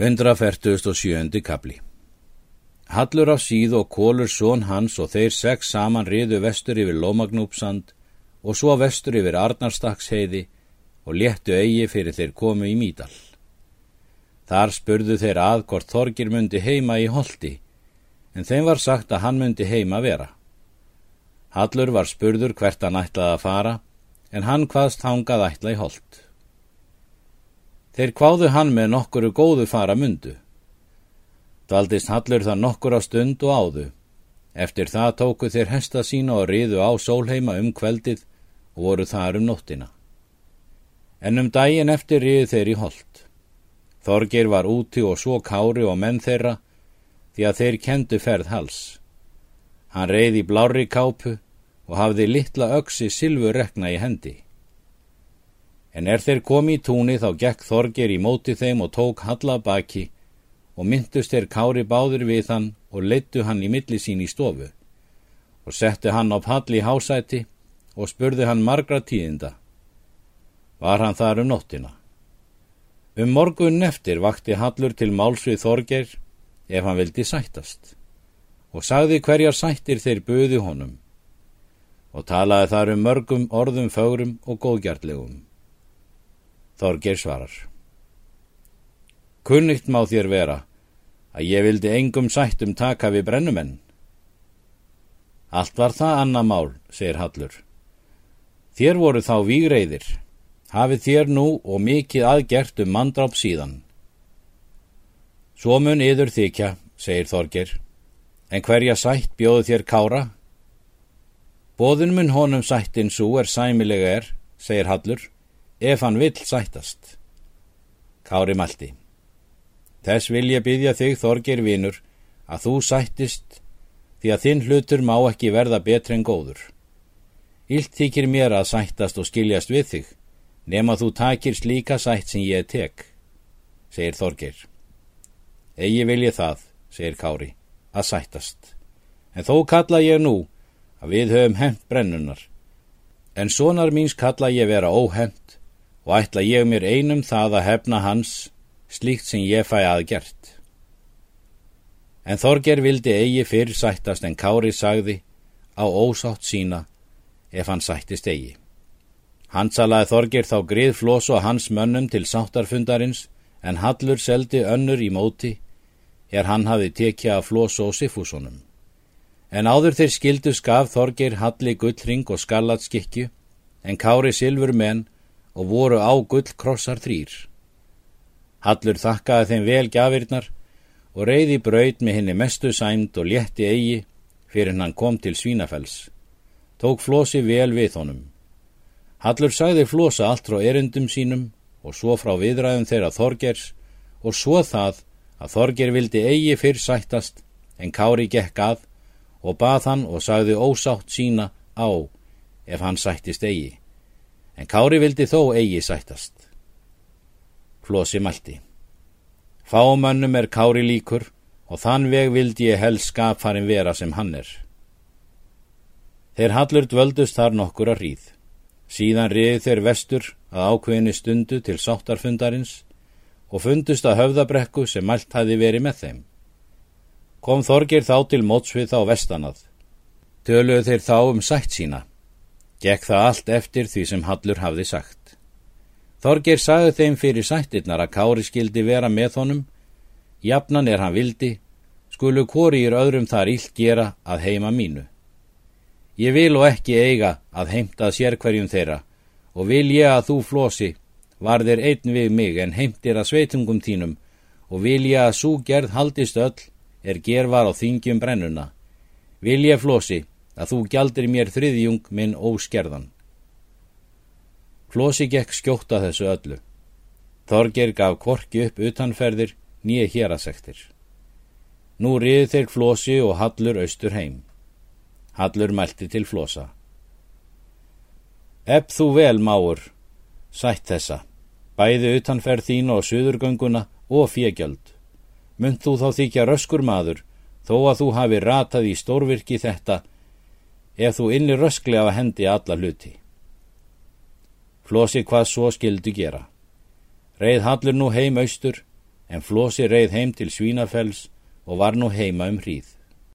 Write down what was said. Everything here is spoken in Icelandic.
147. kapli Hallur af síð og kólur són hans og þeir sex saman riðu vestur yfir Lómagnúpsand og svo vestur yfir Arnarstaksheiði og léttu eigi fyrir þeir komu í Mídal. Þar spurðu þeir að hvort Þorgir myndi heima í holdi, en þeim var sagt að hann myndi heima vera. Hallur var spurður hvert hann ætlaði að fara, en hann hvaðst hangað ætla í hold. Þeir kváðu hann með nokkuru góðu fara mundu. Daldist Hallur það nokkur á stund og áðu. Eftir það tóku þeir hesta sína og riðu á sólheima um kveldið og voru þar um nóttina. En um daginn eftir riðu þeir í hold. Þorgir var úti og svo kári og menn þeirra því að þeir kendu ferð hals. Hann reyði blári kápu og hafði litla öksi silfur rekna í hendi. En er þeir komi í túni þá gekk Þorger í móti þeim og tók halla baki og myndust þeir kári báður við hann og leittu hann í milli sín í stofu og settu hann á palli í hásæti og spurði hann margra tíðinda. Var hann þar um nóttina? Um morgun eftir vakti Hallur til málsvið Þorger ef hann vildi sættast og sagði hverjar sættir þeir buði honum og talaði þar um mörgum orðum fögrum og góðgjartlegum. Þorger svarar. Kunnikt má þér vera að ég vildi engum sættum taka við brennumenn. Allt var það annað mál, segir Hallur. Þér voru þá výgreiðir, hafið þér nú og mikið aðgert um mandráp síðan. Svo mun yður þykja, segir Þorger, en hverja sætt bjóðu þér kára? Bóðun mun honum sættin svo er sæmilega er, segir Hallur, ef hann vill sættast. Kári Malti Þess vil ég byggja þig, Þorgir vinur, að þú sættist því að þinn hlutur má ekki verða betri en góður. Ílt þykir mér að sættast og skiljast við þig, nema þú takir slíka sætt sem ég tek, segir Þorgir. Egi vil ég það, segir Kári, að sættast. En þó kalla ég nú að við höfum hemmt brennunar. En sonar míns kalla ég vera óhemmt og ætla ég mér einum það að hefna hans slíkt sem ég fæ aðgert. En Þorger vildi eigi fyrr sættast en Kári sagði á ósátt sína ef hann sættist eigi. Hann salaði Þorger þá grið flós og hans mönnum til sáttarfundarins en Hallur seldi önnur í móti er hann hafi tekja af flós og sifúsonum. En áður þeir skildu skaf Þorger Halli gullring og skallatskikju en Kári silfur menn og voru á gull krossar þrýr. Hallur þakkaði þeim vel gafirnar og reyði braud með henni mestu sæmd og létti eigi fyrir hann kom til Svínafells. Tók Flósi vel við honum. Hallur sagði Flósa allt frá erundum sínum og svo frá viðræðum þeirra Þorgers og svo það að Þorger vildi eigi fyrr sættast en Kári gekk að og bað hann og sagði ósátt sína á ef hann sættist eigi en Kári vildi þó eigi sættast. Flósi mælti. Fámönnum er Kári líkur og þann veg vildi ég helst skapfarin vera sem hann er. Þeir hallur dvöldust þar nokkur að ríð. Síðan riði þeir vestur að ákveðinni stundu til sáttarfundarins og fundust að höfðabrekku sem mælt hafi verið með þeim. Kom Þorgir þá til mótsvið þá vestanað. Töluðu þeir þá um sætt sína. Gekk það allt eftir því sem Hallur hafði sagt. Þorger sagði þeim fyrir sættirnar að Kári skildi vera með honum, jafnan er hann vildi, skulu hvori í öðrum þar illt gera að heima mínu. Ég vil og ekki eiga að heimta sér hverjum þeirra og vil ég að þú flosi var þeir einn við mig en heimtir að sveitungum þínum og vil ég að svo gerð haldist öll er gervar á þingjum brennuna. Vil ég flosi að þú gjaldir mér þriðjung minn óskerðan. Flósi gekk skjóta þessu öllu. Þorger gaf kvorki upp utanferðir nýja hérasektir. Nú riði þeir Flósi og Hallur austur heim. Hallur mælti til Flósa. Epp þú vel, máur, sætt þessa, bæði utanferð þín og söðurgönguna og fégjöld. Munt þú þá þykja röskur maður, þó að þú hafi ratað í stórvirki þetta ef þú inni röskli af að hendi alla hluti. Flosi hvað svo skildu gera. Reið hallur nú heim austur, en Flósi reið heim til Svínafells og var nú heima um hríð.